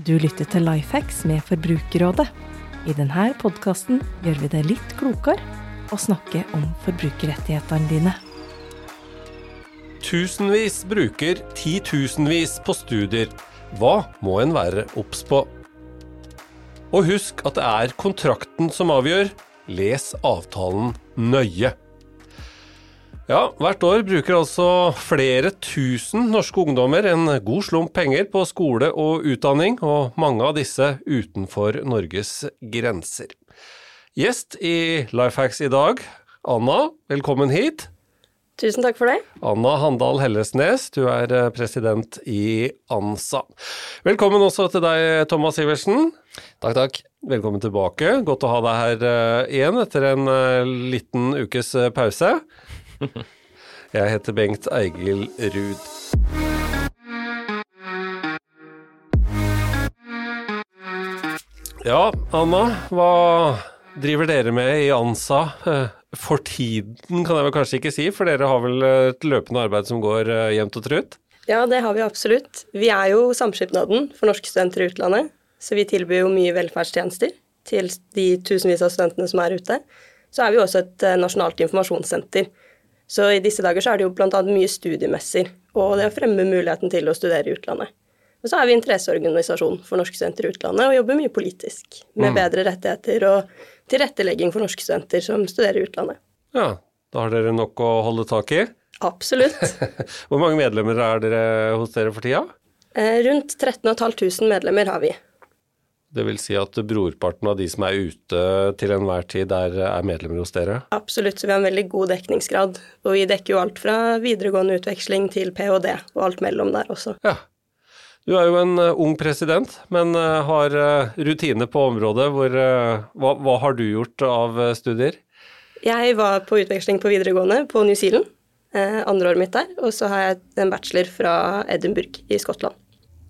Du lytter til Lifehacks med Forbrukerrådet. I denne podkasten gjør vi det litt klokere å snakke om forbrukerrettighetene dine. Tusenvis bruker titusenvis på studier. Hva må en være obs på? Og husk at det er kontrakten som avgjør. Les avtalen nøye. Ja, hvert år bruker altså flere tusen norske ungdommer en god slump penger på skole og utdanning, og mange av disse utenfor Norges grenser. Gjest i Lifehacks i dag, Anna, velkommen hit. Tusen takk for det. Anna Handal Hellesnes, du er eh, president i ANSA. Velkommen også til deg, Thomas Iversen. Takk, takk. Velkommen tilbake. Godt å ha deg her uh, igjen etter en uh, liten ukes pause. Jeg heter Bengt Eigil Ruud. Ja, Anna, hva driver dere med i ANSA? For tiden kan jeg vel kanskje ikke si, for dere har vel et løpende arbeid som går jevnt og trutt? Ja, det har vi absolutt. Vi er jo samskipnaden for norske studenter i utlandet, så vi tilbyr jo mye velferdstjenester til de tusenvis av studentene som er ute. Så er vi også et nasjonalt informasjonssenter så i disse dager så er det jo bl.a. mye studiemesser, og det å fremme muligheten til å studere i utlandet. Og så er vi interesseorganisasjon for norske studenter i utlandet og jobber mye politisk med mm. bedre rettigheter og tilrettelegging for norske studenter som studerer i utlandet. Ja, da har dere nok å holde tak i? Absolutt. Hvor mange medlemmer er dere hos dere for tida? Eh, rundt 13 500 medlemmer har vi. Det vil si at brorparten av de som er ute til enhver tid, er, er medlemmer hos dere? Absolutt, så vi har en veldig god dekningsgrad. Og vi dekker jo alt fra videregående utveksling til ph.d., og alt mellom der også. Ja. Du er jo en uh, ung president, men uh, har uh, rutine på området. Hvor, hva, hva, har du gjort av studier? Jeg var på utveksling på videregående på New Zealand, andre året mitt der. Og så har jeg en bachelor fra Edinburgh i Skottland.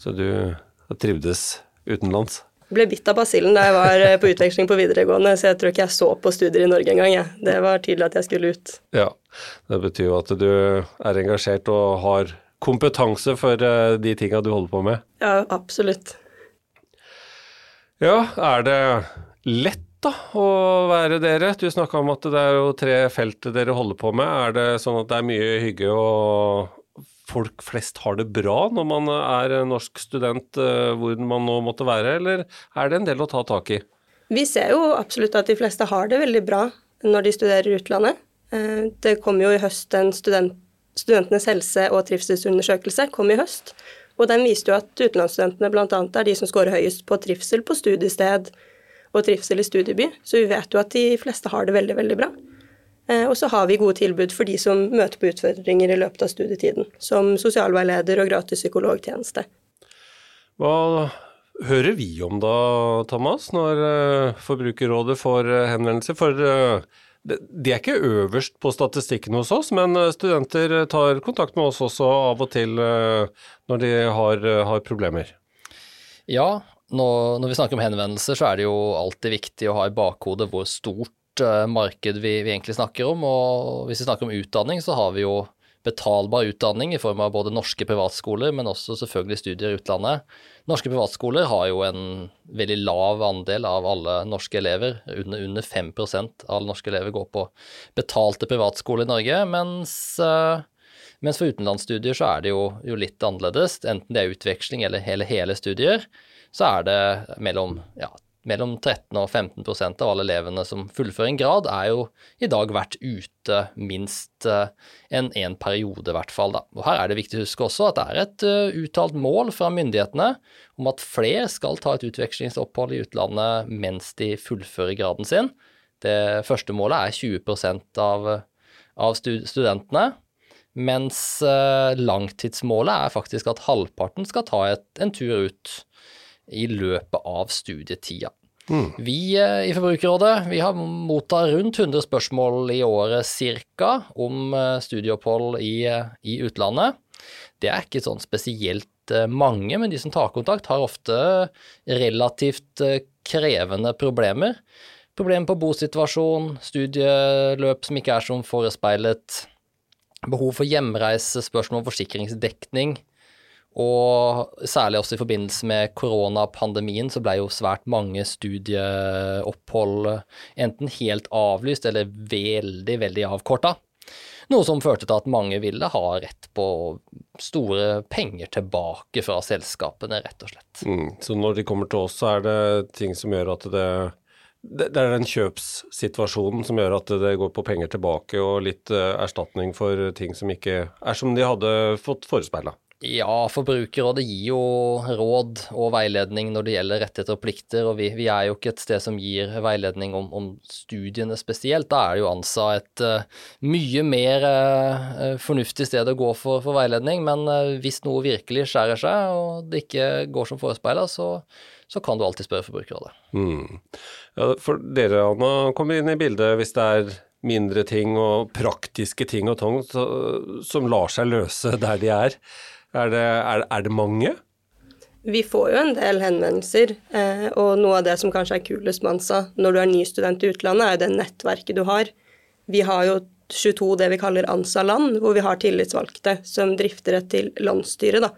Så du har trivdes utenlands? Ble bitt av basillen da jeg var eh, på utveksling på videregående, så jeg tror ikke jeg så på studier i Norge engang. Jeg. Det var tydelig at jeg skulle ut. Ja, det betyr jo at du er engasjert og har kompetanse for eh, de tinga du holder på med. Ja, absolutt. Ja, er det lett da å være dere? Du snakka om at det er jo tre felt dere holder på med. Er det sånn at det er mye hygge og folk flest har det bra når man er norsk student eh, hvor man nå måtte være, eller er det en del å ta tak i? Vi ser jo absolutt at de fleste har det veldig bra når de studerer utlandet. Eh, det kom jo i høst en student, studentenes helse- og trivselsundersøkelse kom i høst. Og den viste jo at utenlandsstudentene bl.a. er de som scorer høyest på trivsel på studiested og trivsel i studieby. Så vi vet jo at de fleste har det veldig, veldig bra. Eh, og så har vi gode tilbud for de som møter på utfordringer i løpet av studietiden, som sosialveileder og gratis psykologtjeneste. Hva hører vi om da, Thomas, når eh, Forbrukerrådet får eh, henvendelser? For de er ikke øverst på statistikken hos oss, men studenter tar kontakt med oss også av og til når de har, har problemer. Ja, når, når vi snakker om henvendelser, så er det jo alltid viktig å ha i bakhodet hvor stort marked vi, vi, egentlig snakker om. Og hvis vi snakker om utdanning, så har vi jo betalbar utdanning i form av både norske privatskoler, men også selvfølgelig studier i utlandet. Norske privatskoler har jo en veldig lav andel av alle norske elever. Under, under 5% av alle norske elever går på betalte privatskoler i Norge. Mens, uh, mens for utenlandsstudier så er det jo, jo, litt annerledes. Enten det er utveksling eller hele, hele studier, så er det mellom ja, mellom 13 og 15% av alle elevene som fullfører en grad, er jo i dag vært ute minst eh, en, en periode, i hvert fall. Da. Og Her er det viktig å huske også at det er et uh, uttalt mål fra myndighetene om at flere skal ta et utvekslingsopphold i utlandet mens de fullfører graden sin. Det første målet er 20% av, av studentene. Mens uh, langtidsmålet er faktisk at halvparten skal ta et, en tur ut i løpet av studietida. Mm. Vi eh, i Forbrukerrådet vi har mottatt rundt 100 spørsmål i året ca. om eh, studieopphold i, eh, i, utlandet. Det er ikke sånn spesielt mange, men de som tar kontakt, har ofte relativt krevende problemer. Problemer på bosituasjon, studieløp som ikke er som forespeilet, behov for hjemreise, spørsmål om forsikringsdekning Og særlig også i forbindelse med koronapandemien så ble jo svært mange studieopphold enten helt avlyst eller veldig, veldig avkorta. Noe som førte til at mange ville ha rett på store penger tilbake fra selskapene, rett og slett. Mm. Så når de kommer til oss, så er det ting som gjør at det det er den kjøpssituasjonen som gjør at det går på penger tilbake og litt eh, erstatning for ting som ikke er som de hadde fått forespeila. Ja, Forbrukerrådet gir jo råd og veiledning når det gjelder rettigheter og plikter, og vi, vi er jo ikke et sted som gir veiledning om, om studiene spesielt. Da er det jo ANSA et uh, mye mer uh, fornuftig sted å gå for, for veiledning, men uh, hvis noe virkelig skjærer seg og det ikke går som forespeila, så, så, kan du alltid spørre Forbrukerrådet. Mm. Ja, for dere, Anna, kommer inn i bildet hvis det er mindre ting og praktiske ting og tong som lar seg løse der de er. Er det, er, er det mange? Vi får jo en del henvendelser, eh, og noe av det som kanskje er kulest med ANSA når du er ny student i utlandet, er jo det nettverket du har. Vi har jo 22 det vi kaller ANSA-land, hvor vi har tillitsvalgte som drifter et til landsstyret. da.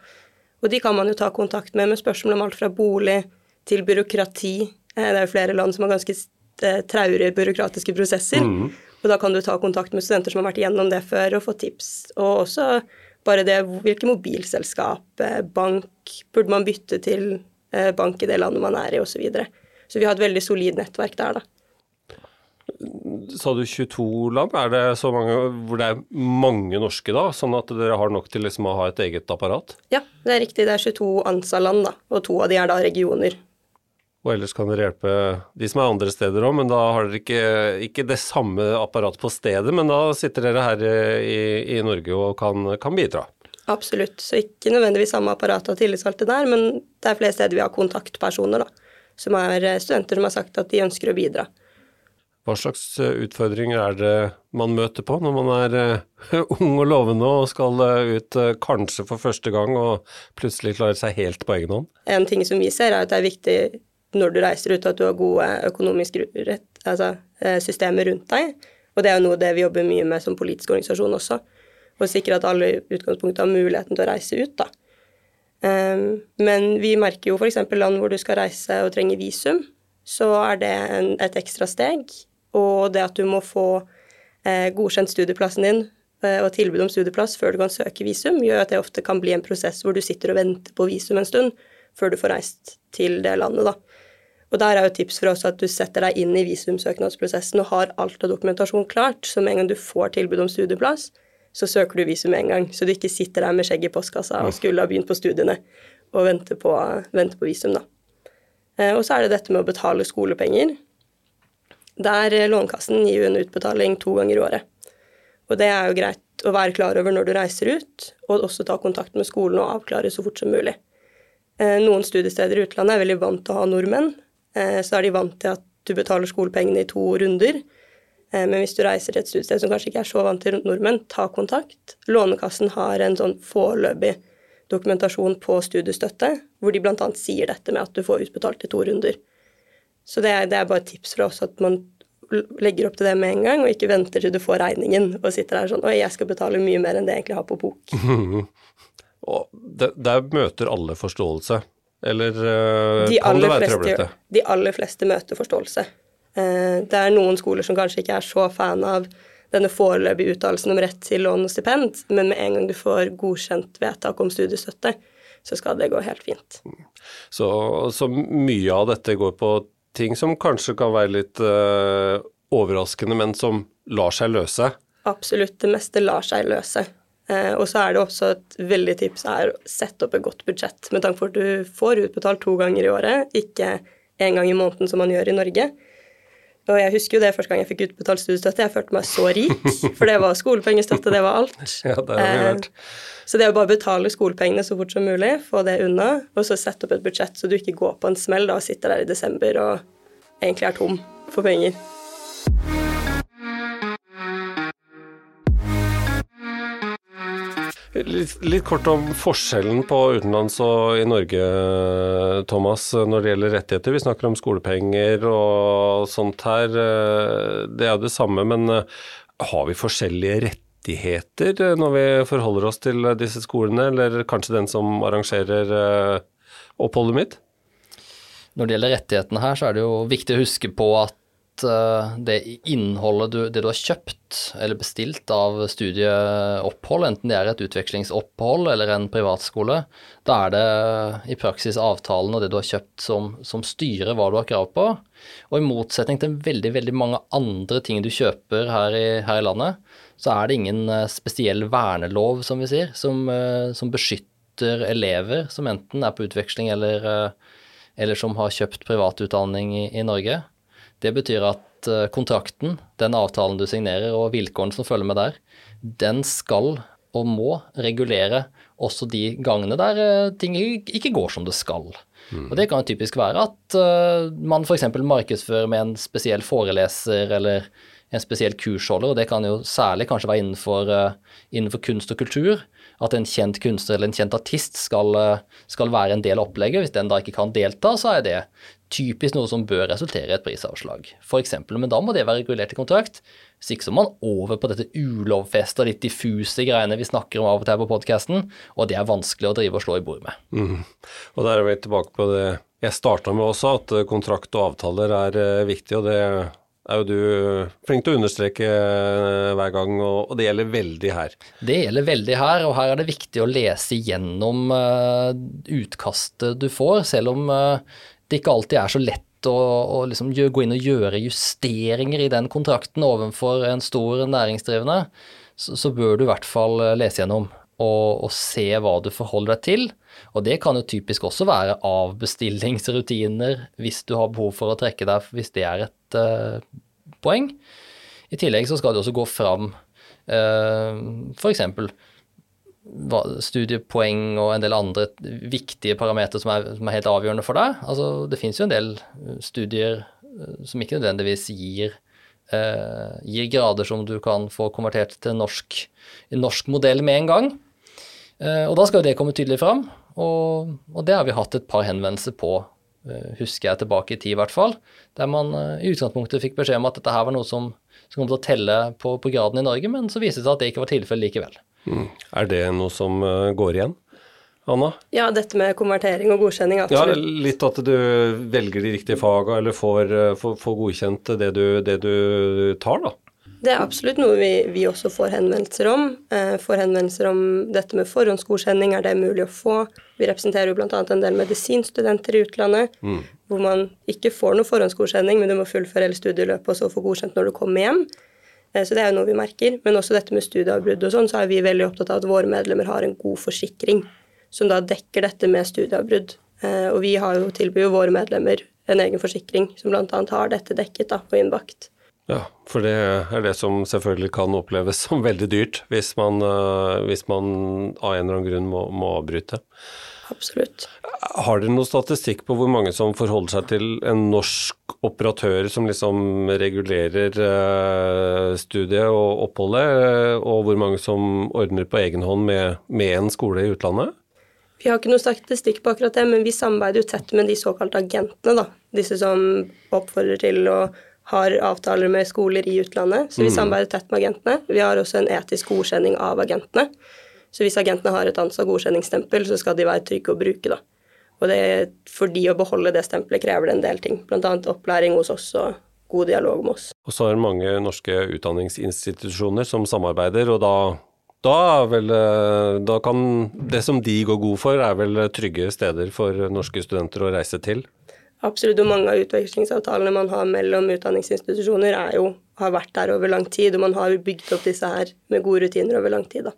Og de kan man jo ta kontakt med med spørsmål om alt fra bolig til byråkrati. Eh, det er jo flere land som har ganske eh, traurige byråkratiske prosesser. Mm. Og da kan du ta kontakt med studenter som har vært igjennom det før, og få tips. Og også bare det hvilke mobilselskap, eh, bank, burde man bytte til eh, bank i det landet man er i, osv. Så, videre. så vi har et veldig solid nettverk der, da. Sa du 22 land? Er det så mange hvor det er mange norske, da? Sånn at dere har nok til liksom å ha et eget apparat? Ja, det er riktig. Det er 22 ANSA-land, da. Og to av de er da regioner. Og ellers kan dere hjelpe de som er andre steder òg, men da har dere ikke, ikke, det samme apparatet på stedet, men da sitter dere her i, i Norge og kan, kan, bidra. Absolutt. Så ikke nødvendigvis samme apparat og tillitsvalgte der, men det er flere steder vi har kontaktpersoner, da. Som er studenter som har sagt at de ønsker å bidra. Hva slags utfordringer er det man møter på når man er ung og lovende og skal ut kanskje for første gang og plutselig klarer seg helt på egen hånd? En ting som vi ser er at det er viktig når du reiser ut, at du har gode økonomiske rett, altså, eh, systemer rundt deg. Og det er jo noe det vi jobber mye med som politisk organisasjon også. Å sikre at alle i utgangspunktet har muligheten til å reise ut, da. Um, men vi merker jo f.eks. land hvor du skal reise og trenger visum, så er det en, et ekstra steg. Og det at du må få eh, godkjent studieplassen din eh, og tilbud om studieplass før du kan søke visum, gjør at det ofte kan bli en prosess hvor du sitter og venter på visum en stund før du får reist til det landet, da. Og der er jo tips for oss at du setter deg inn i visumsøknadsprosessen og har alt av dokumentasjon klart, så med en gang du får tilbud om studieplass, så søker du visum med en gang. Så du ikke sitter der med skjegg i postkassa og skulle ha begynt på studiene og venter på, venter på visum, da. Eh, og så er det dette med å betale skolepenger. Der eh, Lånekassen gir jo en utbetaling to ganger i året. Og det er jo greit å være klar over når du reiser ut, og også ta kontakt med skolen og avklare så fort som mulig. Eh, noen studiesteder i utlandet er veldig vant til å ha nordmenn, så er de vant til at du betaler skolepengene i to runder. Eh, men hvis du reiser til et studiested som kanskje ikke er så vant til nordmenn, ta kontakt. Lånekassen har en sånn foreløpig dokumentasjon på studiestøtte, hvor de bl.a. sier dette med at du får utbetalt i to runder. Så det er, det er bare et tips fra oss at man legger opp til det med en gang, og ikke venter til du får regningen og sitter der sånn Oi, jeg skal betale mye mer enn det jeg egentlig har på bok. og der møter alle forståelse. Eller uh, kan det være trøblete? De aller fleste møter forståelse. Uh, det er noen skoler som kanskje ikke er så fan av denne foreløpige uttalelsen om rett til lån og stipend, men med en gang du får godkjent vedtak om studiestøtte, så skal det gå helt fint. Så, så mye av dette går på ting som kanskje kan være litt uh, overraskende, men som lar seg løse? Absolutt. Det meste lar seg løse. Eh, og så er det også et veldig tips er å sette opp et godt budsjett, med tanke på at du får utbetalt to ganger i året, ikke én gang i måneden som man gjør i Norge. Og jeg husker jo det første gang jeg fikk utbetalt studiestøtte. Jeg følte meg så rik, for det var skolepengestøtte, det var alt. Ja, det har vi. Så det å bare betale skolepengene så fort som mulig, få det unna, og så sette opp et budsjett så du ikke går på en smell da og sitter der i desember og egentlig er tom for penger. Litt, litt, kort om forskjellen på utenlands og i Norge, Thomas, når det gjelder rettigheter. Vi snakker om skolepenger og sånt her. Det er jo det samme, men eh, har vi forskjellige rettigheter eh, når vi forholder oss til eh, disse skolene, eller kanskje den som arrangerer oppholdet mitt? Når det gjelder rettighetene her, så er det jo viktig å huske på at det innholdet du, det du har kjøpt eller bestilt av studieopphold, enten det er et utvekslingsopphold eller en privatskole, da er det i praksis avtalen og det du har kjøpt som, som styrer hva du har krav på. Og i motsetning til veldig, veldig mange andre ting du kjøper her i, her i landet, så er det ingen eh, spesiell vernelov, som vi sier, som, eh, som beskytter elever som enten er på utveksling eller, eh, eller som har kjøpt privatutdanning i, i Norge. Det betyr at kontrakten, den avtalen du signerer og vilkårene som følger med der, den skal og må regulere også de gangene der ting ikke går som det skal. Mm. Og Det kan typisk være at man f.eks. markedsfører med en spesiell foreleser eller en spesiell kursholder, og det kan jo særlig kanskje være innenfor, uh, innenfor, kunst og kultur. At en kjent kunstner eller en kjent artist skal, uh, skal, være en del av opplegget. Hvis den da ikke kan delta, så er det typisk noe som bør resultere i et prisavslag, f.eks. Men da må det være regulert i kontrakt. Hvis ikke så man over på dette ulovfesta, litt diffuse greiene vi snakker om av og til på podkasten, og det er vanskelig å drive og slå i bord med. Mm. Og der er vi tilbake på det jeg starta med også, at kontrakt og avtaler er uh, viktig, og det er jo du flink til å understreke eh, hver gang, og det gjelder veldig her. Det gjelder veldig her, og her er det viktig å lese gjennom eh, utkastet du får, selv om eh, det ikke alltid er så lett å, liksom gå inn og gjøre justeringer i den kontrakten overfor en stor næringsdrivende, så, så bør du i hvert fall lese gjennom og, og, se hva du forholder deg til. Og det kan jo typisk også være avbestillingsrutiner hvis du har behov for å trekke deg, hvis det er et uh, poeng. I tillegg så skal det også gå fram uh, f.eks. studiepoeng og en del andre viktige parametere som, som, er helt avgjørende for deg. Altså, det finnes jo en del studier uh, som ikke nødvendigvis gir gir grader som du kan få konvertert til norsk, norsk modell med en gang. Og da skal jo det komme tydelig fram. Og, og, det har vi hatt et par henvendelser på, eh, husker jeg tilbake i tid i hvert fall, der man eh, i utgangspunktet fikk beskjed om at dette her var noe som, som kom til å telle på, på, graden i Norge, men så viste det seg at det ikke var tilfellet likevel. Mm. Er det noe som uh, går igjen? Anna? Ja, dette med konvertering og godkjenning, absolutt. Ja, Litt at du velger de riktige fagene, eller får, får, får godkjent det du, det du tar, da? Det er absolutt noe vi, vi også får henvendelser om. Eh, får henvendelser om dette med forhåndsgodkjenning, er det mulig å få? Vi representerer jo bl.a. en del medisinstudenter i utlandet, mm. hvor man ikke får noe forhåndsgodkjenning, men du må fullføre hele studieløpet og så få godkjent når du kommer hjem. Eh, så det er jo noe vi merker. Men også dette med studieavbrudd og sånn, så er vi veldig opptatt av at våre medlemmer har en god forsikring, som da dekker dette med studieavbrudd. Eh, og vi har jo tilbyr jo våre medlemmer en egen forsikring som bl.a. har dette dekket da, på innbakt. Ja, for det er det som selvfølgelig kan oppleves som veldig dyrt hvis man, eh, hvis man av en eller annen grunn må, må avbryte. Absolutt. Har dere noe statistikk på hvor mange som forholder seg til en norsk operatør som liksom regulerer uh, studiet og oppholdet, eh, og hvor mange som ordner på egen hånd med, med en skole i utlandet? Vi har ikke noe statistikk på akkurat det, men vi samarbeider jo tett med de såkalte agentene, da. Disse som oppfordrer til å har avtaler med skoler i utlandet, så vi mm. samarbeider tett med agentene. Vi har også en etisk godkjenning av agentene. Så hvis agentene har et ANSA godkjenningsstempel, så skal de være trygge å bruke, da. Og det, for de å beholde det stempelet krever det en del ting, bl.a. opplæring hos oss og god dialog med oss. Og så er det mange norske utdanningsinstitusjoner som samarbeider, og da da, vel, eh, da kan det som de går god for, er vel trygge steder for norske studenter å reise til? Absolutt, og mange av utvekslingsavtalene man har mellom utdanningsinstitusjoner, jo, har vært der over lang tid, og man har bygd opp disse her med gode rutiner over lang tid. da.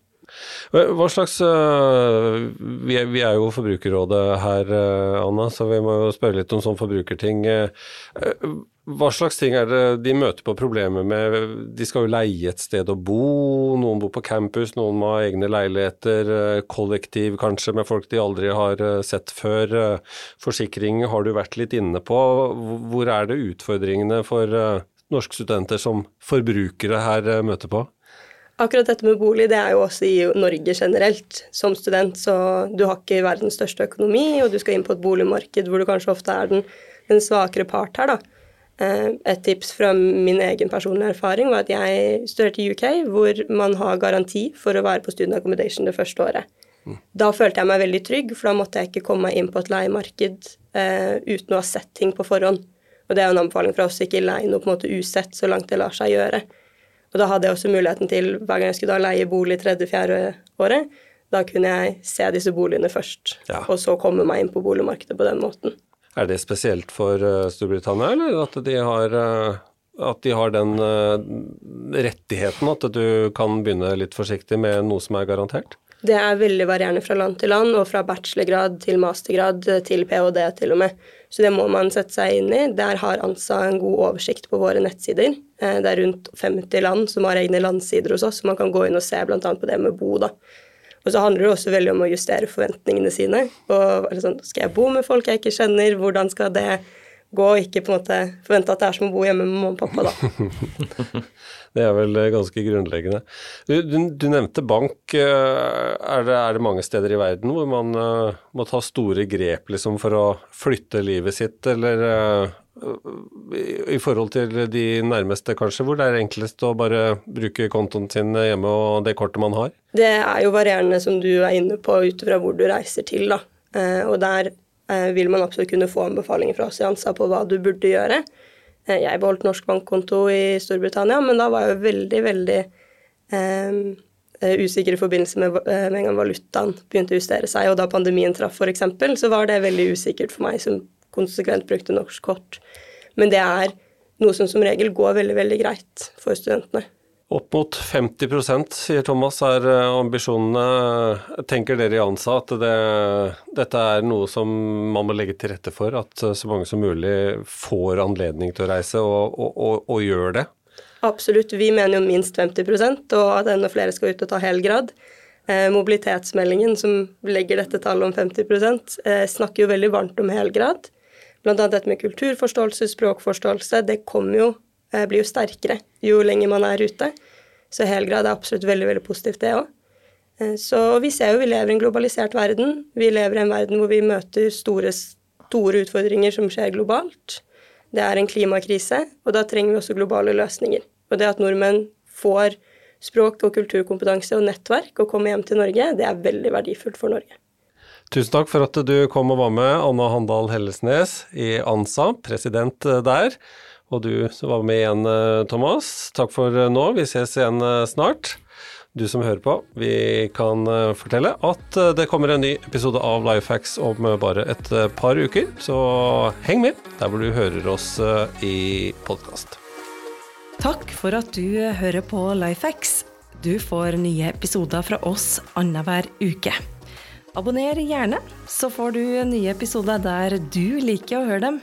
Hva slags eh, vi er, vi er, jo Forbrukerrådet her, eh, Anna, så vi må jo spørre litt om sånn forbrukerting. Eh, hva slags ting er det de møter på problemer med? De skal jo leie et sted å bo, noen bor på campus, noen må ha egne leiligheter, kollektiv kanskje med folk de aldri har sett før. Forsikring har du vært litt inne på. Hvor er det utfordringene for norske studenter som forbrukere her møter på? Akkurat dette med bolig det er jo også i Norge generelt. Som student så du har ikke verdens største økonomi, og du skal inn på et boligmarked hvor du kanskje ofte er den, den svakere part her, da. Eh, et tips fra min egen personlige erfaring var at jeg studerte i UK, hvor man har garanti for å være på student accommodation det første året. Mm. Da følte jeg meg veldig trygg, for da måtte jeg ikke komme meg inn på et leiemarked eh, uten å ha sett ting på forhånd. Og det er jo en anbefaling fra oss ikke leie noe på en måte usett så langt det lar seg gjøre. Og da hadde jeg også muligheten til, hver gang jeg skulle da leie bolig tredje-fjerde året, da kunne jeg se disse boligene først, ja. og så komme meg inn på boligmarkedet på den måten. Er det spesielt for uh, Storbritannia, eller at de har, uh, at de har den uh, rettigheten at du kan begynne litt forsiktig med noe som er garantert? Det er veldig varierende fra land til land, og fra bachelorgrad til mastergrad til ph.d. til og med. Så det må man sette seg inn i. Der har ANSA en god oversikt på våre nettsider. Det er rundt 50 land som har egne landsider hos oss, så man kan gå inn og se bl.a. på det med bo. da. Og så handler det også veldig om å justere forventningene sine. Og sånn, Skal jeg bo med folk jeg ikke kjenner? Hvordan skal det gå? og Ikke på en måte forvente at det er som å bo hjemme med mamma og pappa, da. det er vel ganske grunnleggende. Du, du, du nevnte bank. Er det, er det, mange steder i verden hvor man uh, må ta store grep liksom, for å flytte livet sitt, eller uh, i forhold til de nærmeste, kanskje, hvor det er enklest å bare bruke kontoen sin hjemme og det kortet man har? Det er jo varierende, som du er inne på, ut fra hvor du reiser til, da. Uh, og der eh, vil man absolutt kunne få anbefalinger fra Asiansa på hva du burde gjøre. Eh, jeg beholdt norsk bankkonto i Storbritannia, men da var jeg veldig, veldig eh, usikker i forbindelse med, med en gang valutaen begynte å justere seg, og da pandemien traff f.eks., så var det veldig usikkert for meg som konsekvent brukte norsk kort. Men det er noe som som regel går veldig, veldig greit for studentene. Opp mot 50% sier Thomas, er eh, ambisjonene. Tenker dere i ANSA at det, dette er noe som man må legge til rette for? At så mange som mulig får anledning til å reise, og, og, og, og gjør det? Absolutt. Vi mener jo minst 50% og at enda flere skal ut og ta helgrad. Eh, mobilitetsmeldingen, som legger dette tallet om 50 eh, snakker jo veldig varmt om helgrad. Blant annet dette med kulturforståelse, språkforståelse. Det jo, eh, blir jo sterkere jo lenger man er ute. Så helgrad er absolutt veldig, veldig positivt, det òg. Eh, så vi ser jo vi lever i en globalisert verden. Vi lever i en verden hvor vi møter store, store utfordringer som skjer globalt. Det er en klimakrise, og da trenger vi også globale løsninger. Og det at nordmenn får språk- og kulturkompetanse og nettverk og kommer hjem til Norge, det er veldig verdifullt for Norge. Tusen takk for at du kom og var med, Anna Handal Hellesnes i ANSA, president eh, der. Og du som var med igjen, eh, Thomas. Takk for eh, nå. Vi ses igjen snart. Du som hører på, vi kan fortelle at det kommer en ny episode av Lifehacks om bare et par uker, så heng med der hvor du hører oss i podkast. Takk for at du hører på Lifehacks. Du får nye episoder fra oss annenhver uke. Abonner gjerne, så får du nye episoder der du liker å høre dem.